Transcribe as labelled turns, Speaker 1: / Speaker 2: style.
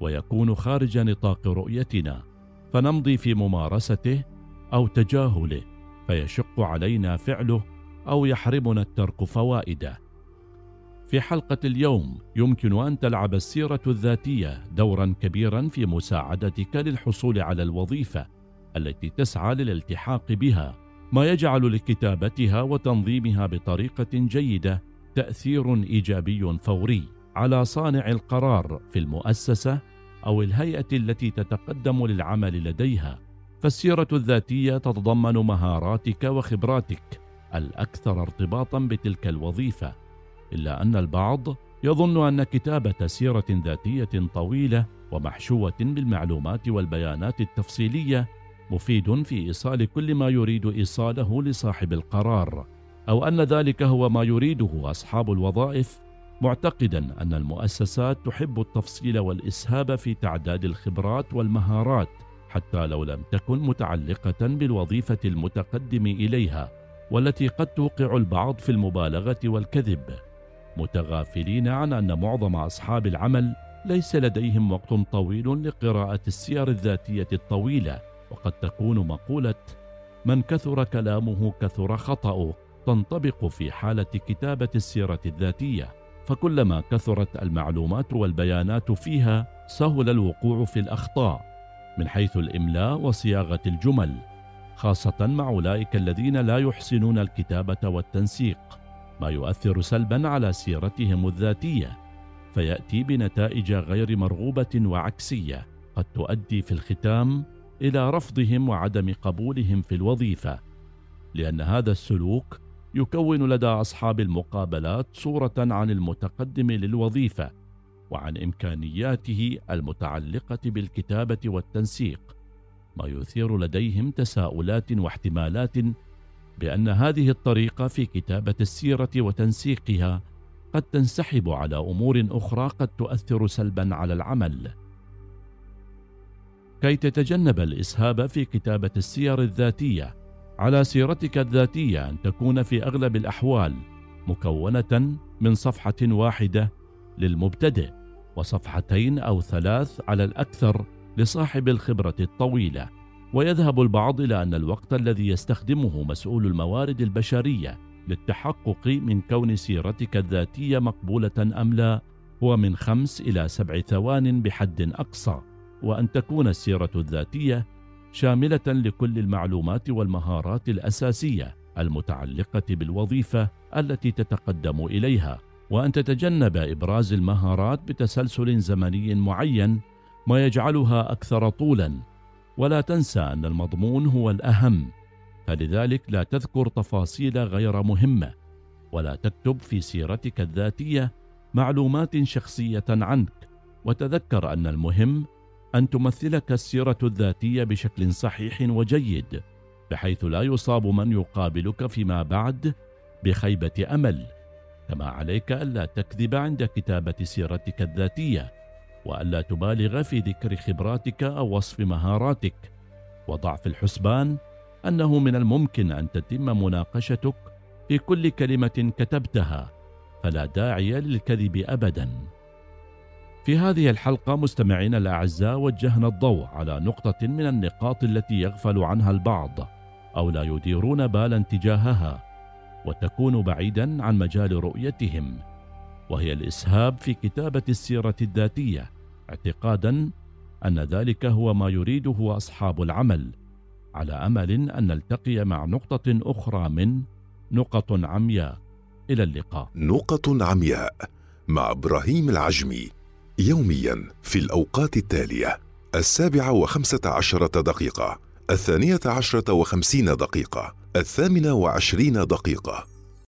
Speaker 1: ويكون خارج نطاق رؤيتنا فنمضي في ممارسته أو تجاهله فيشق علينا فعله أو يحرمنا الترك فوائده. في حلقة اليوم يمكن أن تلعب السيرة الذاتية دورا كبيرا في مساعدتك للحصول على الوظيفة التي تسعى للالتحاق بها ما يجعل لكتابتها وتنظيمها بطريقة جيدة تأثير إيجابي فوري. على صانع القرار في المؤسسة أو الهيئة التي تتقدم للعمل لديها فالسيرة الذاتية تتضمن مهاراتك وخبراتك الأكثر ارتباطا بتلك الوظيفة إلا أن البعض يظن أن كتابة سيرة ذاتية طويلة ومحشوة بالمعلومات والبيانات التفصيلية مفيد في إيصال كل ما يريد إيصاله لصاحب القرار أو أن ذلك هو ما يريده أصحاب الوظائف معتقدا أن المؤسسات تحب التفصيل والإسهاب في تعداد الخبرات والمهارات حتى لو لم تكن متعلقة بالوظيفة المتقدم إليها والتي قد توقع البعض في المبالغة والكذب. متغافلين عن أن معظم أصحاب العمل ليس لديهم وقت طويل لقراءة السير الذاتية الطويلة وقد تكون مقولة من كثر كلامه كثر خطأه تنطبق في حالة كتابة السيرة الذاتية. فكلما كثرت المعلومات والبيانات فيها سهل الوقوع في الأخطاء من حيث الإملاء وصياغة الجمل خاصة مع أولئك الذين لا يحسنون الكتابة والتنسيق ما يؤثر سلبا على سيرتهم الذاتية فيأتي بنتائج غير مرغوبة وعكسية قد تؤدي في الختام إلى رفضهم وعدم قبولهم في الوظيفة لأن هذا السلوك يكون لدى أصحاب المقابلات صورة عن المتقدم للوظيفة وعن إمكانياته المتعلقة بالكتابة والتنسيق ما يثير لديهم تساؤلات واحتمالات بأن هذه الطريقة في كتابة السيرة وتنسيقها قد تنسحب على أمور أخرى قد تؤثر سلبا على العمل. كي تتجنب الإسهاب في كتابة السير الذاتية على سيرتك الذاتية أن تكون في أغلب الأحوال مكونة من صفحة واحدة للمبتدئ وصفحتين أو ثلاث على الأكثر لصاحب الخبرة الطويلة. ويذهب البعض إلى أن الوقت الذي يستخدمه مسؤول الموارد البشرية للتحقق من كون سيرتك الذاتية مقبولة أم لا هو من خمس إلى سبع ثوان بحد أقصى. وأن تكون السيرة الذاتية شاملة لكل المعلومات والمهارات الأساسية المتعلقة بالوظيفة التي تتقدم إليها. وأن تتجنب إبراز المهارات بتسلسل زمني معين ما يجعلها أكثر طولا. ولا تنسى أن المضمون هو الأهم. فلذلك لا تذكر تفاصيل غير مهمة. ولا تكتب في سيرتك الذاتية معلومات شخصية عنك. وتذكر أن المهم أن تمثلك السيرة الذاتية بشكل صحيح وجيد بحيث لا يصاب من يقابلك فيما بعد بخيبة أمل. كما عليك ألا تكذب عند كتابة سيرتك الذاتية وألا تبالغ في ذكر خبراتك أو وصف مهاراتك. وضع في الحسبان أنه من الممكن أن تتم مناقشتك في كل كلمة كتبتها فلا داعي للكذب ابدا. في هذه الحلقة مستمعينا الأعزاء وجهنا الضوء على نقطة من النقاط التي يغفل عنها البعض أو لا يديرون بالا تجاهها وتكون بعيدا عن مجال رؤيتهم وهي الإسهاب في كتابة السيرة الذاتية اعتقادا أن ذلك هو ما يريده أصحاب العمل على أمل أن نلتقي مع نقطة أخرى من نقط عمياء. إلى اللقاء.
Speaker 2: نقط عمياء مع إبراهيم العجمي. يوميا في الأوقات التالية السابعة وخمسة عشرة دقيقة الثانية عشرة وخمسين دقيقة الثامنة وعشرين دقيقة.